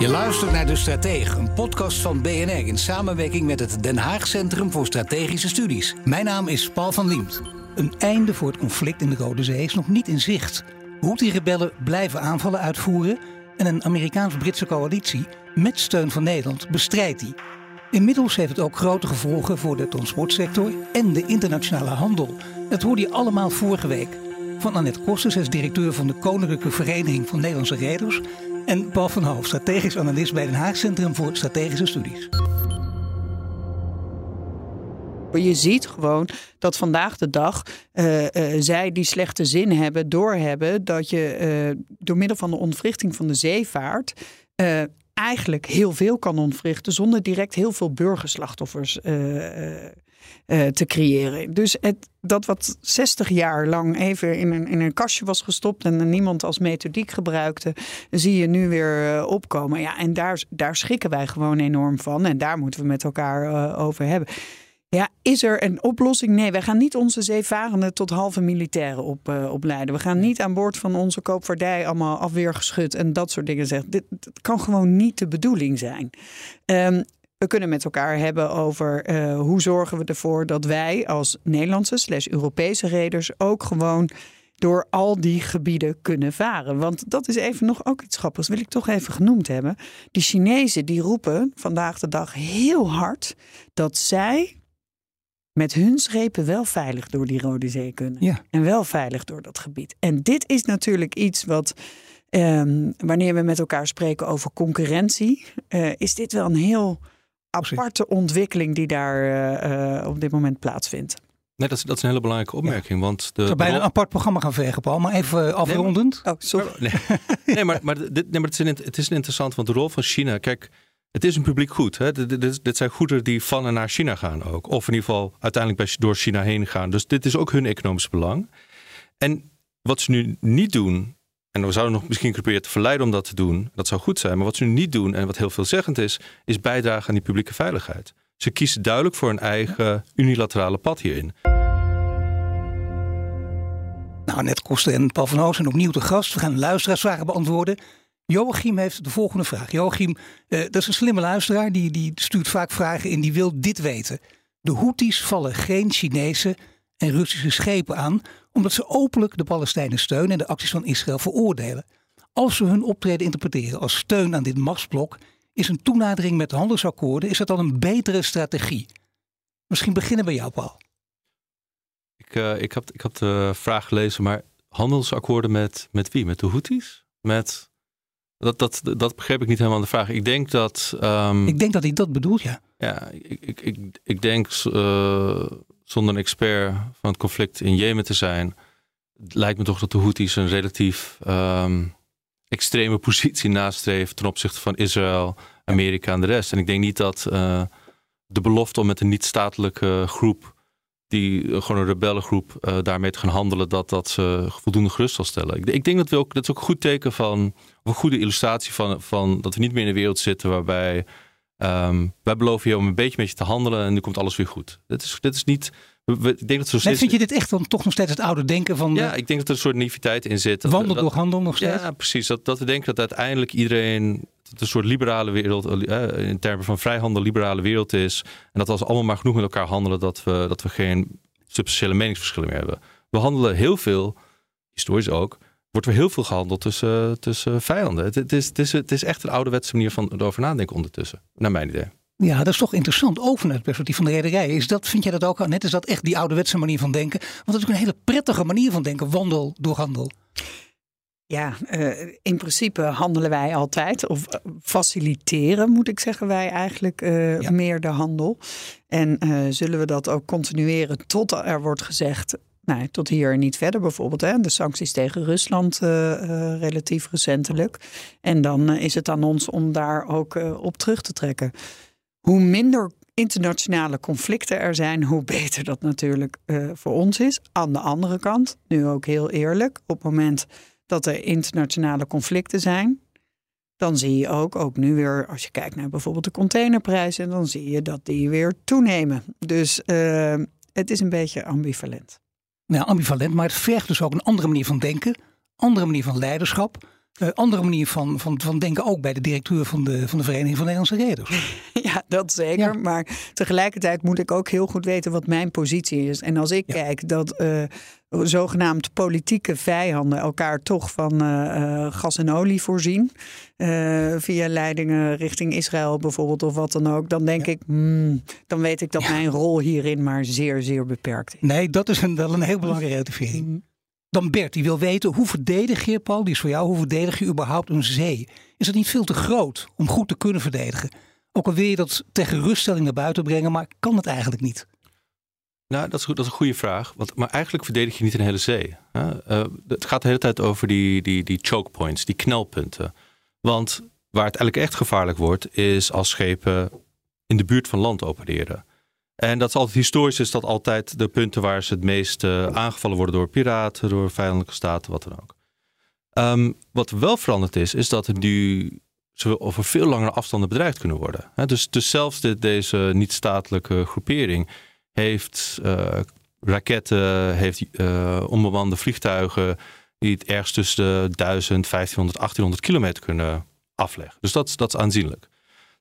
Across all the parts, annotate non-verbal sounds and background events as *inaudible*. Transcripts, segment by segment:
Je luistert naar De Stratege, een podcast van BNR in samenwerking met het Den Haag Centrum voor Strategische Studies. Mijn naam is Paul van Liemt. Een einde voor het conflict in de Rode Zee is nog niet in zicht. Houthi-rebellen blijven aanvallen uitvoeren en een Amerikaans-Britse coalitie met steun van Nederland bestrijdt die. Inmiddels heeft het ook grote gevolgen voor de transportsector en de internationale handel. Dat hoorde je allemaal vorige week. Van Annette Kosters, directeur van de Koninklijke Vereniging van Nederlandse Reders. En Paul van Hoof, strategisch analist bij Den Haag Centrum voor Strategische Studies. Je ziet gewoon dat vandaag de dag uh, uh, zij die slechte zin hebben, doorhebben dat je uh, door middel van de ontwrichting van de zeevaart eigenlijk heel veel kan ontwrichten zonder direct heel veel burgerslachtoffers uh, te creëren. Dus het, dat wat 60 jaar lang even in een, in een kastje was gestopt en niemand als methodiek gebruikte, zie je nu weer opkomen. Ja, en daar, daar schrikken wij gewoon enorm van. En daar moeten we met elkaar over hebben. Ja, is er een oplossing? Nee, wij gaan niet onze zeevarenden tot halve militairen op, uh, opleiden. We gaan niet aan boord van onze koopvaardij allemaal afweergeschud en dat soort dingen zeggen. Dit, dit kan gewoon niet de bedoeling zijn. Um, we kunnen met elkaar hebben over uh, hoe zorgen we ervoor dat wij als Nederlandse slash Europese reders ook gewoon door al die gebieden kunnen varen. Want dat is even nog ook iets grappigs, wil ik toch even genoemd hebben. Die Chinezen die roepen vandaag de dag heel hard dat zij met hun schepen wel veilig door die Rode Zee kunnen. Ja. En wel veilig door dat gebied. En dit is natuurlijk iets wat, um, wanneer we met elkaar spreken over concurrentie, uh, is dit wel een heel aparte ontwikkeling die daar uh, op dit moment plaatsvindt. Nee, dat is, dat is een hele belangrijke opmerking. Ja. Want de, ik zou bijna een apart programma gaan vergen, Paul. Maar even afrondend. Nee, maar, oh, sorry. Nee, *laughs* nee maar, maar, dit, nee, maar het, is een, het is interessant, want de rol van China... Kijk, het is een publiek goed. Hè? Dit, zijn goederen die van en naar China gaan ook. Of in ieder geval uiteindelijk door China heen gaan. Dus dit is ook hun economisch belang. En wat ze nu niet doen... En we zouden nog misschien proberen te verleiden om dat te doen. Dat zou goed zijn. Maar wat ze nu niet doen en wat heel veelzeggend is, is bijdragen aan die publieke veiligheid. Ze kiezen duidelijk voor een eigen unilaterale pad hierin. Nou, net Kosten en Paul van Hoos zijn opnieuw de gast. We gaan luisteraarsvragen beantwoorden. Joachim heeft de volgende vraag. Joachim, uh, dat is een slimme luisteraar. Die, die stuurt vaak vragen in. Die wil dit weten. De Houthis vallen geen Chinese en Russische schepen aan omdat ze openlijk de Palestijnen steunen en de acties van Israël veroordelen. Als we hun optreden interpreteren als steun aan dit machtsblok, is een toenadering met handelsakkoorden is dat dan een betere strategie? Misschien beginnen bij jou, Paul. Ik, uh, ik, heb, ik heb de vraag gelezen, maar handelsakkoorden met, met wie? Met de Houthis? Met, dat, dat, dat begreep ik niet helemaal de vraag. Ik denk dat. Um, ik denk dat hij dat bedoelt, ja. Ja, ik, ik, ik, ik denk. Uh, zonder een expert van het conflict in Jemen te zijn, lijkt me toch dat de Houthis een relatief um, extreme positie nastreven ten opzichte van Israël, Amerika en de rest. En ik denk niet dat uh, de belofte om met een niet-statelijke groep, die uh, gewoon een rebellengroep, uh, daarmee te gaan handelen, dat dat ze voldoende gerust zal stellen. Ik, ik denk dat we ook, dat is ook een goed teken van, of een goede illustratie van, van dat we niet meer in een wereld zitten waarbij Um, wij beloven je om een beetje met je te handelen en nu komt alles weer goed. Dit is, dit is niet. Ik denk dat zo nee, vind je dit echt dan toch nog steeds het oude denken van. Ja, ik denk dat er een soort naïviteit in zit. Wandel door handel nog steeds. Ja, precies. Dat, dat we denken dat uiteindelijk iedereen een soort liberale wereld, eh, in termen van vrijhandel, liberale wereld is. En dat als we allemaal maar genoeg met elkaar handelen, dat we, dat we geen substantiële meningsverschillen meer hebben. We handelen heel veel, historisch ook, wordt er heel veel gehandeld tussen, tussen vijanden. Het, het, is, het, is, het is echt een ouderwetse manier van erover nadenken ondertussen, naar mijn idee. Ja, dat is toch interessant. Ook vanuit het perspectief van de rederij. Is dat, vind jij dat ook net? Is dat echt die ouderwetse manier van denken? Want dat is een hele prettige manier van denken. Wandel door handel. Ja, uh, in principe handelen wij altijd, of faciliteren moet ik zeggen wij eigenlijk uh, ja. meer de handel. En uh, zullen we dat ook continueren tot er wordt gezegd, nou, tot hier en niet verder bijvoorbeeld. Hè? De sancties tegen Rusland relatief recentelijk. En dan is het aan ons om daar ook op terug te trekken. Hoe minder internationale conflicten er zijn, hoe beter dat natuurlijk voor ons is. Aan de andere kant, nu ook heel eerlijk, op het moment dat er internationale conflicten zijn, dan zie je ook, ook nu weer, als je kijkt naar bijvoorbeeld de containerprijzen, dan zie je dat die weer toenemen. Dus uh, het is een beetje ambivalent. Nou, ambivalent, maar het vergt dus ook een andere manier van denken, andere manier van leiderschap. Uh, andere manier van, van, van denken ook bij de directeur van de, van de Vereniging van Nederlandse Reders. *laughs* Ja, dat zeker. Maar tegelijkertijd moet ik ook heel goed weten wat mijn positie is. En als ik kijk dat uh, zogenaamd politieke vijanden elkaar toch van uh, gas en olie voorzien. via leidingen richting Israël bijvoorbeeld of wat dan ook. Dan denk ik, hmm, dan weet ik dat mijn rol hierin maar zeer, zeer beperkt is. Nee, dat is een, wel een heel belangrijke relativering. Mm. Dan Bert, die wil weten hoe verdedig je, Paul, die is voor jou, hoe verdedig je überhaupt een zee? Is het niet veel te groot om goed te kunnen verdedigen? Ook al wil je dat tegen ruststelling naar buiten brengen, maar kan het eigenlijk niet? Nou, dat is, dat een goede vraag. Want, maar eigenlijk verdedig je niet een hele zee. Hè? Uh, het gaat de hele tijd over die, die, die choke points, die knelpunten. Want waar het eigenlijk echt gevaarlijk wordt, is als schepen in de buurt van land opereren. En dat is altijd historisch is dat altijd de punten waar ze het meest uh, aangevallen worden door piraten, door vijandelijke staten, wat dan ook. Um, wat wel veranderd is, is dat het nu ze over veel langere afstanden bedreigd kunnen worden. Dus, dus zelfs de, deze niet-statelijke groepering heeft uh, raketten, heeft uh, onbemande vliegtuigen die het ergens tussen de 1000, 1500, 1800 kilometer kunnen afleggen. Dus dat, dat is aanzienlijk.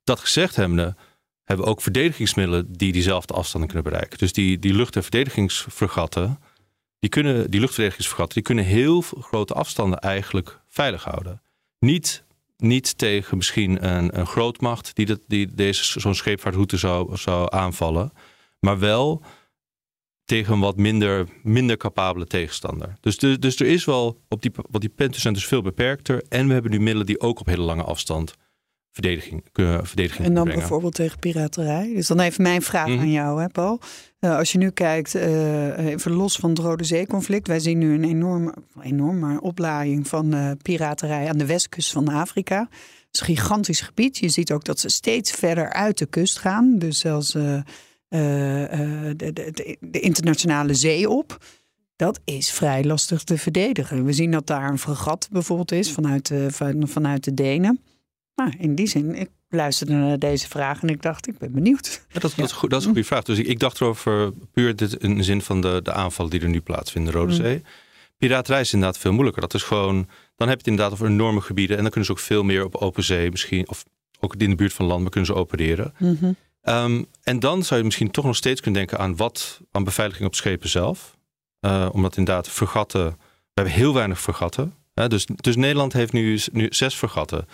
Dat gezegd hebbende hebben we ook verdedigingsmiddelen die diezelfde afstanden kunnen bereiken. Dus die, die lucht- en verdedigingsfregatten, die, kunnen, die luchtverdedigingsfregatten, die kunnen heel grote afstanden eigenlijk veilig houden. Niet, niet tegen misschien een, een grootmacht die, dat, die deze, zo'n scheepvaartroute zou, zou aanvallen, maar wel tegen een wat minder, minder capabele tegenstander. Dus, dus, dus er is wel, op die, wat die punten zijn dus veel beperkter. En we hebben nu middelen die ook op hele lange afstand verdediging, kunnen verdediging En dan bijvoorbeeld tegen piraterij. Dus dan even mijn vraag mhm. aan jou, hè, Paul. Uh, als je nu kijkt, uh, even los van het Rode Zee-conflict. Wij zien nu een enorme, enorm maar oplading van uh, piraterij aan de westkust van Afrika. Het is een gigantisch gebied. Je ziet ook dat ze steeds verder uit de kust gaan. Dus zelfs de, de, de, internationale zee op. Dat is vrij lastig te verdedigen. We zien dat daar een fregat bijvoorbeeld is vanuit, van, vanuit de Denen. Nou, in die zin, ik luisterde naar deze vraag en ik dacht, ik ben benieuwd. Ja, dat, dat, is, goed, dat is een goede vraag. Dus ik, ik dacht erover puur dit in de zin van de, de aanvallen die er nu plaatsvinden in de Rode mm. Zee. Piraterij is inderdaad veel moeilijker. Dat is gewoon, dan heb je het inderdaad over enorme gebieden en dan kunnen ze ook veel meer op open zee misschien, of ook in de buurt van land, maar kunnen ze opereren. Mhm. Ehm, en dan zou je misschien toch nog steeds kunnen denken aan wat, aan beveiliging op schepen zelf. Uh, omdat inderdaad vergatten, we hebben heel weinig vergatten. dus, dus Nederland heeft nu, nu zes vergatten.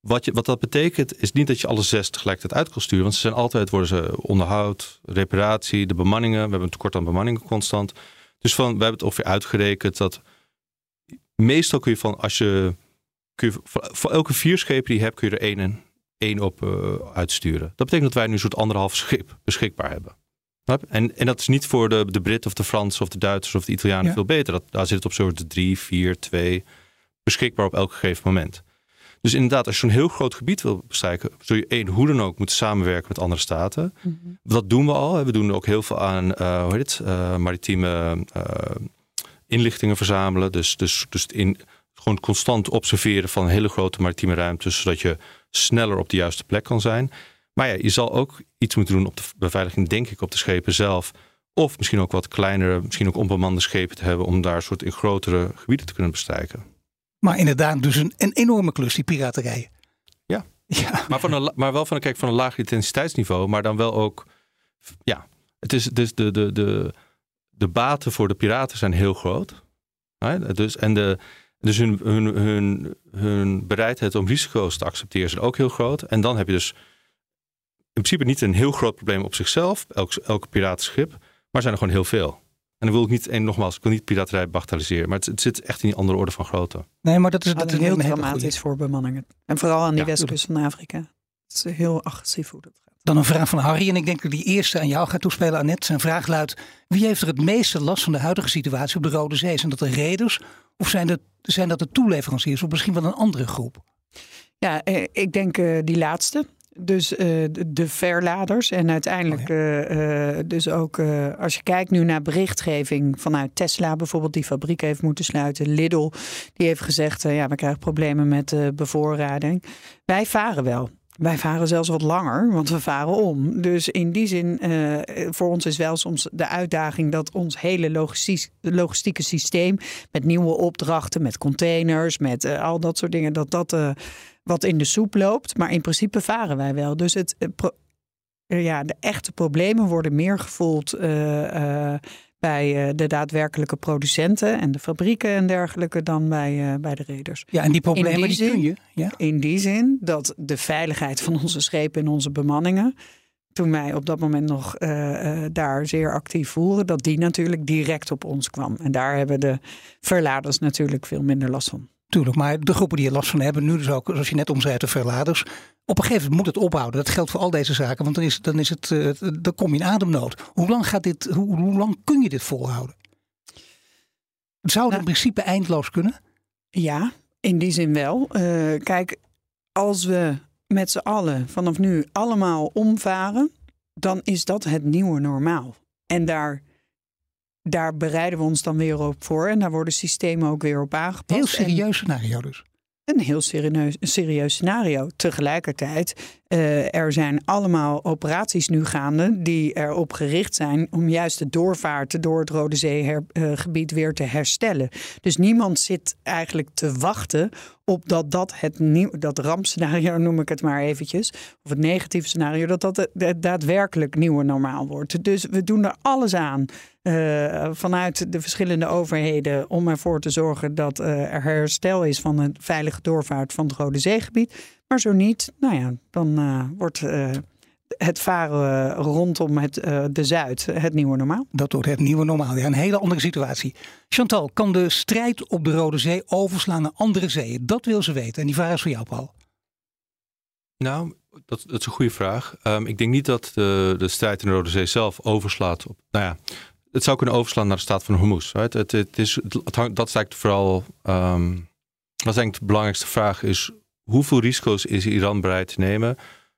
Wat, je, wat dat betekent is niet dat je alle zes tegelijkertijd uit kan sturen. Want ze zijn altijd, worden ze onderhoud, reparatie, de bemanningen. We hebben een tekort aan bemanningen constant. Dus van, we hebben het ongeveer uitgerekend dat meestal kun je van, als je, kun je voor elke vier schepen die je hebt, kun je er één, één op uh, uitsturen. Dat betekent dat wij nu een soort anderhalf schip beschikbaar hebben. En, en dat is niet voor de, de Britten of de Fransen of de Duitsers of de Italianen veel beter. Dat, daar zit het op soort drie, vier, twee beschikbaar op elk gegeven moment. Dus inderdaad, als je zo'n heel groot gebied wil bestrijken, zul je één hoe dan ook moeten samenwerken met andere staten. Mm Dat doen we al. We doen ook heel veel aan uh, hoe heet het, uh, maritieme uh, inlichtingen verzamelen. Dus, dus, dus in, gewoon constant observeren van hele grote maritieme ruimtes, zodat je sneller op de juiste plek kan zijn. Maar ja, je zal ook iets moeten doen op de beveiliging, denk ik, op de schepen zelf. Of misschien ook wat kleinere, misschien ook onbemande schepen te hebben om daar een soort in grotere gebieden te kunnen bestrijken. Maar inderdaad, dus een, een enorme klus, die piraterij. Ja, ja. Maar, van een, maar wel van, kijk, van een laag intensiteitsniveau, maar dan wel ook, ja, het is dus de, de, de, de baten voor de piraten zijn heel groot. Dus, en de, dus hun, hun, hun, hun bereidheid om risico's te accepteren is ook heel groot. En dan heb je dus in principe niet een heel groot probleem op zichzelf, elk, elke piratenschip, maar zijn er gewoon heel veel. En dan wil ik niet, en nogmaals, ik wil niet piraterij bagatelliseren, maar het, het, zit echt in die andere orde van grootte. Nee, maar dat is, dat is heel dramatisch voor bemanningen. En vooral aan die westkust van Afrika. Het is heel agressief hoe dat gaat. Dan een vraag van Harry. En ik denk dat die eerste aan jou gaat toespelen, Annette. Zijn vraag luidt: wie heeft er het meeste last van de huidige situatie op de Rode Zee? Zijn dat de reders of zijn dat, zijn dat de toeleveranciers of misschien wel een andere groep? Ja, eh, ik denk uh, die laatste. Dus uh, de verladers. En uiteindelijk, oh uh, dus ook als je kijkt nu naar berichtgeving vanuit Tesla, bijvoorbeeld, die fabriek heeft moeten sluiten. Lidl, die heeft gezegd: ja, we krijgen problemen met bevoorrading. Wij varen wel. Wij varen zelfs wat langer, want we varen om. Dus in die zin, uh, voor ons is wel soms de uitdaging dat ons hele logistiek, logistieke systeem met nieuwe opdrachten, met containers, met uh, al dat soort dingen, dat dat uh, wat in de soep loopt. Maar in principe varen wij wel. Dus het, ja, de echte problemen worden meer gevoeld bij uh, de daadwerkelijke producenten en de fabrieken en dergelijke dan bij, uh, bij de reders. Ja, en die problemen die, zin, kun je. Ja? In die zin dat de veiligheid van onze schepen en onze bemanningen, toen wij op dat moment nog uh, daar zeer actief voeren, dat die natuurlijk direct op ons kwam. En daar hebben de verladers natuurlijk veel minder last van. Tuurlijk, maar de groepen die er last van hebben, nu dus ook, zoals je net omschrijft, de verladers. Op een gegeven moment moet het ophouden. Dat geldt voor al deze zaken, want dan, is, dan, is het, uh, dan kom je in ademnood. Hoe lang, gaat dit, hoe, hoe lang kun je dit volhouden? Zou het nou, in principe eindeloos kunnen? Ja, in die zin wel. Uh, kijk, als we met z'n allen vanaf nu allemaal omvaren, dan is dat het nieuwe normaal. En daar daar bereiden we ons dan weer op voor. En daar worden systemen ook weer op aangepast. Heel serieus scenario dus. Een heel serieus, serieus scenario. Tegelijkertijd, uh, er zijn allemaal operaties nu gaande die erop gericht zijn om juist de doorvaart door het Rode Zeegebied weer te herstellen. Dus niemand zit eigenlijk te wachten op dat dat het nieuw, dat rampscenario noem ik het maar eventjes, of het negatieve scenario, dat dat het, daadwerkelijk nieuwe normaal wordt. Dus we doen er alles aan uh, vanuit de verschillende overheden om ervoor te zorgen dat uh, er herstel is van een veilige doorvaart van het Rode Zeegebied. Maar zo niet, nou ja, dan uh, wordt het varen rondom het, de Zuid het nieuwe normaal. Dat wordt het nieuwe normaal. Ja, een hele andere situatie. Chantal, kan de strijd op de Rode Zee overslaan naar andere zeeën? Dat wil ze weten. En die vraag is voor jou, Paul. Nou, dat, dat is een goede vraag. Um, ik denk niet dat de, de strijd in de Rode Zee zelf overslaat op. Nou ja, het zou kunnen overslaan naar de staat van Hormuz. Right? Het, het, is, het hangt, dat is eigenlijk vooral. Um, wat denk ik de belangrijkste vraag is: hoeveel risico's is Iran bereid te nemen?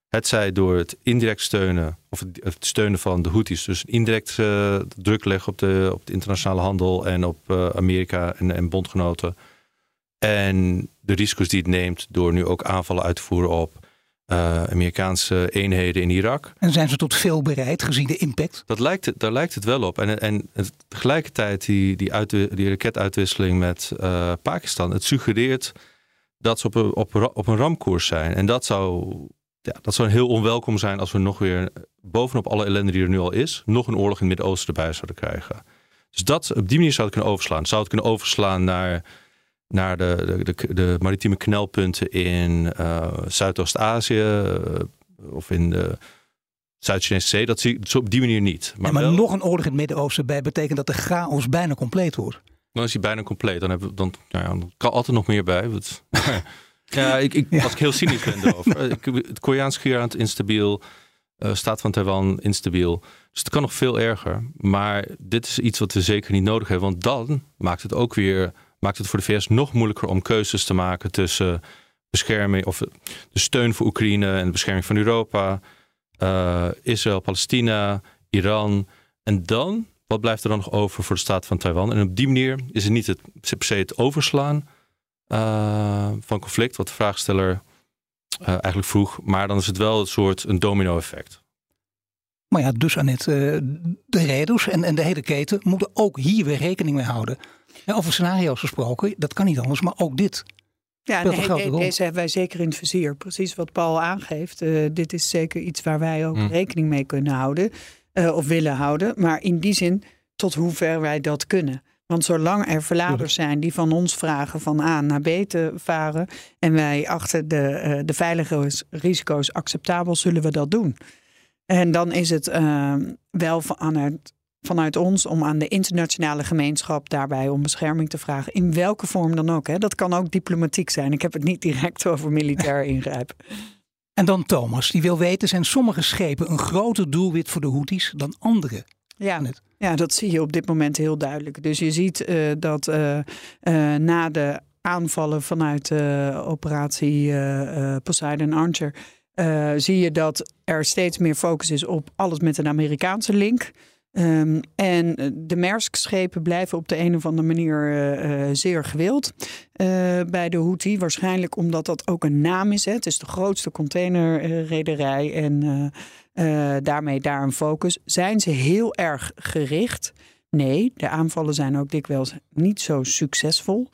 Het zij door het indirect steunen, of het, steunen van de Houthis, dus indirect uh, druk leggen op de, op de internationale handel en op uh, Amerika en, en bondgenoten. En de risico's die het neemt door nu ook aanvallen uit te voeren op uh, Amerikaanse eenheden in Irak. En zijn ze tot veel bereid gezien de impact? Dat lijkt, daar lijkt het wel op. En, en tegelijkertijd die, die, uit, die raketuitwisseling met Pakistan. Het suggereert dat ze op een, op, op een ramkoers zijn. En dat zou, ja, dat zou heel onwelkom zijn als we nog weer bovenop alle ellende die er nu al is, nog een oorlog in het Midden-Oosten erbij zouden krijgen. Dus dat, op die manier zou het kunnen overslaan. Zou het kunnen overslaan naar naar de, de, de, maritieme knelpunten in uh, Zuidoost-Azië uh, of in de Zuid-Chinese Zee. Dat zie ik op die manier niet. Maar, ja, maar wel, nog een oorlog in het Midden-Oosten bij betekent dat de chaos bijna compleet wordt. Dan is hij bijna compleet. Dan, hebben we, dan, nou ja, dan kan altijd nog meer bij. *laughs* ja, ik, ik, ja. als ik heel cynisch ben erover. *laughs* het Koreaans schiereiland instabiel. Uh, staat van Taiwan instabiel. Dus het kan nog veel erger. Maar dit is iets wat we zeker niet nodig hebben. Want dan maakt het ook weer maakt het voor de VS nog moeilijker om keuzes te maken tussen bescherming of de steun voor Oekraïne en de bescherming van Europa, uh, Israël, Palestina, Iran. En dan, wat blijft er dan nog over voor de staat van Taiwan? En op die manier is het niet het, per se het overslaan uh, van conflict, wat de vraagsteller uh, eigenlijk vroeg, maar dan is het wel een soort een domino-effect. Maar ja, dus Annette, de reders en, en de hele keten moeten ook hier weer rekening mee houden. Ja, over scenario's gesproken, dat kan niet anders, maar ook dit. Ja, nee, deze hebben wij zeker in het vizier. Precies wat Paul aangeeft. Uh, dit is zeker iets waar wij ook hm. rekening mee kunnen houden. Uh, of willen houden. Maar in die zin tot hoever wij dat kunnen. Want zolang er verladers zijn die van ons vragen van A naar B te varen. en wij achter de, uh, de veilige risico's acceptabel, zullen we dat doen. En dan is het wel van het vanuit ons om aan de internationale gemeenschap daarbij om bescherming te vragen. In welke vorm dan ook. Hè. Dat kan ook diplomatiek zijn. Ik heb het niet direct over militair ingrijpen. *laughs* En dan Thomas, die wil weten, zijn sommige schepen een groter doelwit voor de Houthis dan andere? Ja, ja, dat zie je op dit moment heel duidelijk. Dus je ziet uh, dat uh, uh, na de aanvallen vanuit operatie Poseidon Archer... zie je dat er steeds meer focus is op alles met een Amerikaanse link... Um, en de Maersk-schepen blijven op de een of andere manier uh, zeer gewild bij de Houthi. Waarschijnlijk omdat dat ook een naam is. Hè. Het is de grootste containerrederij en daarmee daar een focus. Zijn ze heel erg gericht? Nee, de aanvallen zijn ook dikwijls niet zo succesvol.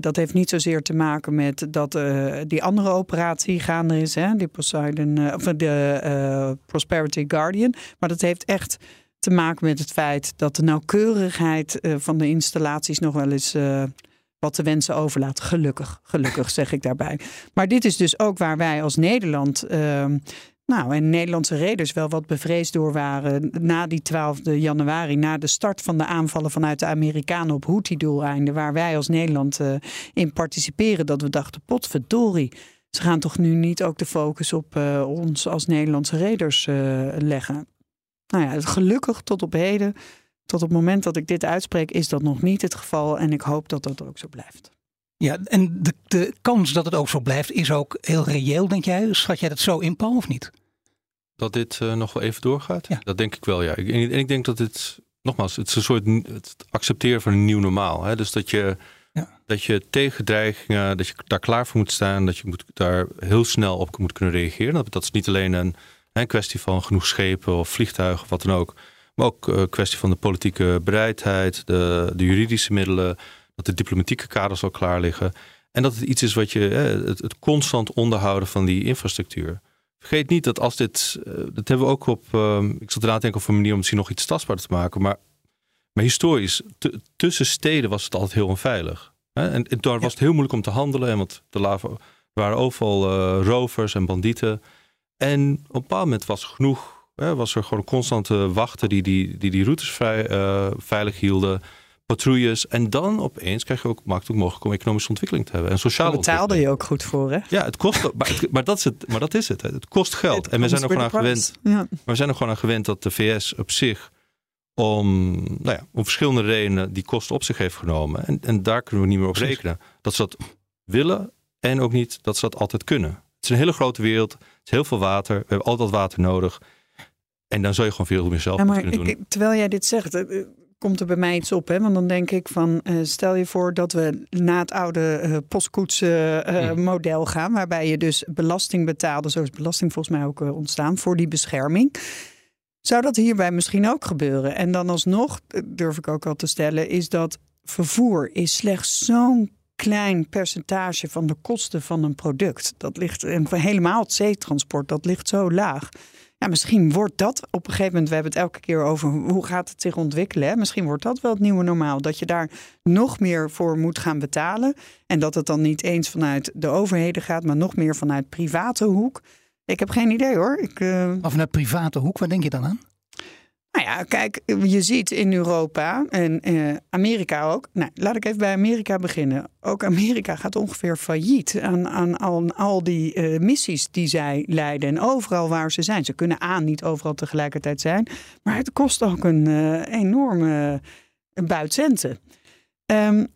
Dat heeft niet zozeer te maken met dat die andere operatie gaande is, hè, die Poseidon, of de Prosperity Guardian. Maar dat heeft echt te maken met het feit dat de nauwkeurigheid uh, van de installaties nog wel eens uh, wat te wensen overlaat. Gelukkig, gelukkig *laughs* zeg ik daarbij. Maar dit is dus ook waar wij als Nederland. Uh, nou, en Nederlandse reders wel wat bevreesd door waren na die 12 januari, na de start van de aanvallen vanuit de Amerikanen op Houthi-doeleinden, waar wij als Nederland uh, in participeren, dat we dachten, potverdorie, ze gaan toch nu niet ook de focus op ons als Nederlandse reders leggen. Nou ja, gelukkig tot op heden, tot het moment dat ik dit uitspreek, is dat nog niet het geval. En ik hoop dat dat ook zo blijft. Ja, en de, de kans dat het ook zo blijft is ook heel reëel, denk jij? Schat jij dat zo in, Paul, of niet? Dat dit uh, nog wel even doorgaat? Ja. Dat denk ik wel, ja. En ik, ik, denk dat het, nogmaals, het is een soort het accepteren van een nieuw normaal. Hè? Dus dat je, ja. dat je tegen dreigingen, dat je daar klaar voor moet staan, dat je moet, daar heel snel op moet kunnen reageren. Dat, dat is niet alleen een een kwestie van genoeg schepen of vliegtuigen, wat dan ook. Maar ook een eh, kwestie van de politieke bereidheid, de, de, juridische middelen, dat de diplomatieke kaders al klaar liggen. En dat het iets is wat je, het, het constant onderhouden van die infrastructuur. Vergeet niet dat als dit, eh, dat hebben we ook op, ehm, ik zat eraan te denken of een manier om misschien nog iets tastbaarder te maken. Maar, maar historisch, tussen steden was het altijd heel onveilig. Hè? En, en daar was het heel moeilijk om te handelen. En want er waren overal uh, rovers en bandieten. En op een bepaald moment was genoeg, hè, was er gewoon constante wachten die die, die, die routes vrij, uh, veilig hielden, patrouilles. En dan opeens krijg je ook, ook mogelijk om economische ontwikkeling te hebben. En sociale Daar betaalde je ook goed voor, hè? Ja, het kost, maar, het, maar, dat, is het, maar dat is het. Het kost geld. en we zijn er gewoon aan gewend. Ja. Maar we zijn er gewoon aan gewend dat de VS op zich om, nou ja, om verschillende redenen die kosten op zich heeft genomen. En, en daar kunnen we niet meer op rekenen. Dat ze dat willen en ook niet dat ze dat altijd kunnen. Het is een hele grote wereld heel veel water. We hebben altijd water nodig. En dan zou je gewoon veel meer zelf ja, kunnen doen. Ik, terwijl jij dit zegt, eh, komt er bij mij iets op. Hè? Want dan denk ik van, uh, stel je voor dat we na het oude uh, postkoetsen uh, hm. model gaan. Waarbij je dus belasting betaalde. Zo is belasting volgens mij ook ontstaan voor die bescherming. Zou dat hierbij misschien ook gebeuren? En dan alsnog, durf ik ook al te stellen, is dat vervoer is slechts zo'n klein percentage van de kosten van een product. Dat ligt helemaal het zeetransport, dat ligt zo laag. Ja, misschien wordt dat op een gegeven moment, we hebben het elke keer over hoe gaat het zich ontwikkelen. Misschien wordt dat wel het nieuwe normaal. Dat je daar nog meer voor moet gaan betalen. En dat het dan niet eens vanuit de overheden gaat, maar nog meer vanuit private hoek. Ik heb geen idee hoor. Ik. Maar vanuit private hoek, waar denk je dan aan? Nou ja, kijk, je ziet in Europa en uh, Amerika ook. Nou, laat ik even bij Amerika beginnen. Ook Amerika gaat ongeveer failliet aan, aan, al die uh, missies die zij leiden. En overal waar ze zijn. Ze kunnen aan niet overal tegelijkertijd zijn. Maar het kost ook een uh, enorme buitcenten. Um,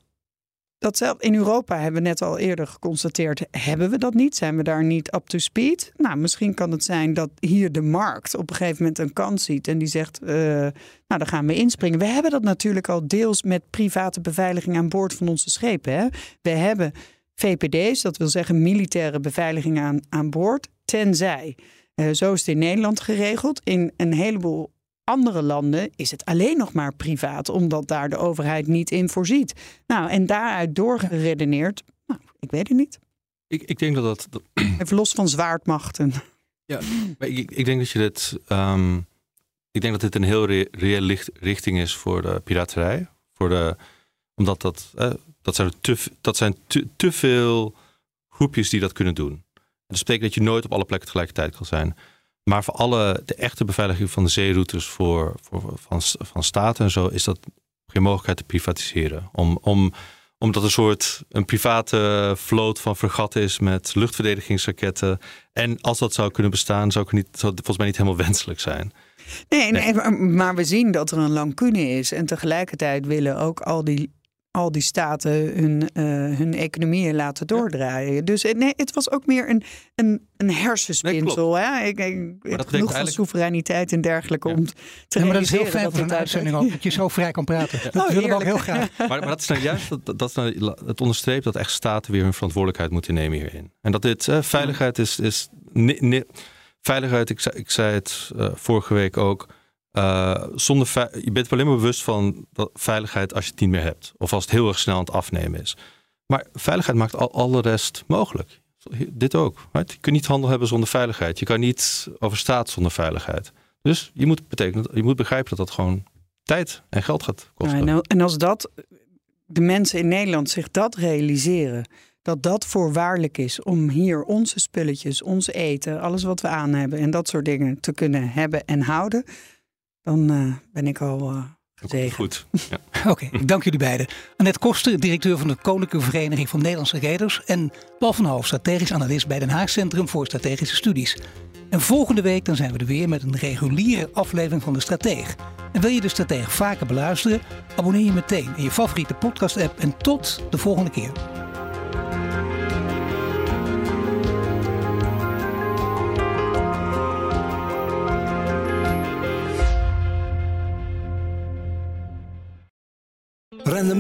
Datzelfde in Europa hebben we net al eerder geconstateerd, hebben we dat niet? Zijn we daar niet up to speed? Nou, misschien kan het zijn dat hier de markt op een gegeven moment een kans ziet en die zegt, uh, nou, dan gaan we inspringen. We hebben dat natuurlijk al deels met private beveiliging aan boord van onze schepen. Hè? We hebben VPD's, dat wil zeggen militaire beveiliging aan, aan boord, tenzij. Uh, zo is het in Nederland geregeld. In een heleboel andere landen is het alleen nog maar privaat, omdat daar de overheid niet in voorziet. Nou, en daaruit doorgeredeneerd, nou, ik weet het niet. Ik, ik denk dat dat. Even los van zwaardmachten. Ja, maar ik, ik denk dat je dit. Um, ik denk dat dit een heel reële richting is voor de piraterij. Voor de, omdat dat. Eh, dat zijn, te, dat zijn te, te veel groepjes die dat kunnen doen. Dat betekent dat je nooit op alle plekken tegelijkertijd kan zijn. Maar voor alle, de echte beveiliging van de zeeroutes voor, voor, van, van staten en zo, is dat geen mogelijkheid te privatiseren. Om, om, omdat een soort een private vloot van fregatten is met luchtverdedigingsraketten. En als dat zou kunnen bestaan, zou, ik niet, zou het volgens mij niet helemaal wenselijk zijn. Nee, nee, maar we zien dat er een lacune is. En tegelijkertijd willen ook al die al die staten hun, uh, hun economieën laten doordraaien. Dus eh, nee, het was ook meer een, een, een hersenspinsel. Nee, hè? Ik, ik, maar dat genoeg van soevereiniteit en dergelijke om te ja, maar dat is heel fijn voor een uitzending ook, dat je zo vrij kan praten. Dat oh, willen we ook heel graag. *laughs* Maar, maar dat is nou juist, dat, dat, nou, het onderstreept dat echt staten weer hun verantwoordelijkheid moeten nemen hierin. En dat dit uh, veiligheid is, is veiligheid, ik zei, ik zei het uh, vorige week ook uh, zonder je bent alleen maar bewust van dat veiligheid als je het niet meer hebt. Of als het heel erg snel aan het afnemen is. Maar veiligheid maakt al alle rest mogelijk. Dit ook. Je kunt niet handel hebben zonder veiligheid. Je kan niet over staat zonder veiligheid. Dus je moet, betekenen, je moet begrijpen dat dat gewoon tijd en geld gaat kosten. En als dat de mensen in Nederland zich dat realiseren, dat dat voorwaardelijk is om hier onze spulletjes, ons eten, alles wat we aan hebben en dat soort dingen te kunnen hebben en houden, dan uh, ben ik al uh, gezegend. Goed. Ja. *laughs* Oké, okay, ik dank jullie beiden. Annette Koster, directeur van de Koninklijke Vereniging van Nederlandse Reders. En Paul van Hoof, strategisch analist bij Den Haag Centrum voor Strategische Studies. En volgende week dan zijn we er weer met een reguliere aflevering van De Strateeg. En wil je De Strateeg vaker beluisteren? Abonneer je meteen in je favoriete podcast app. En tot de volgende keer.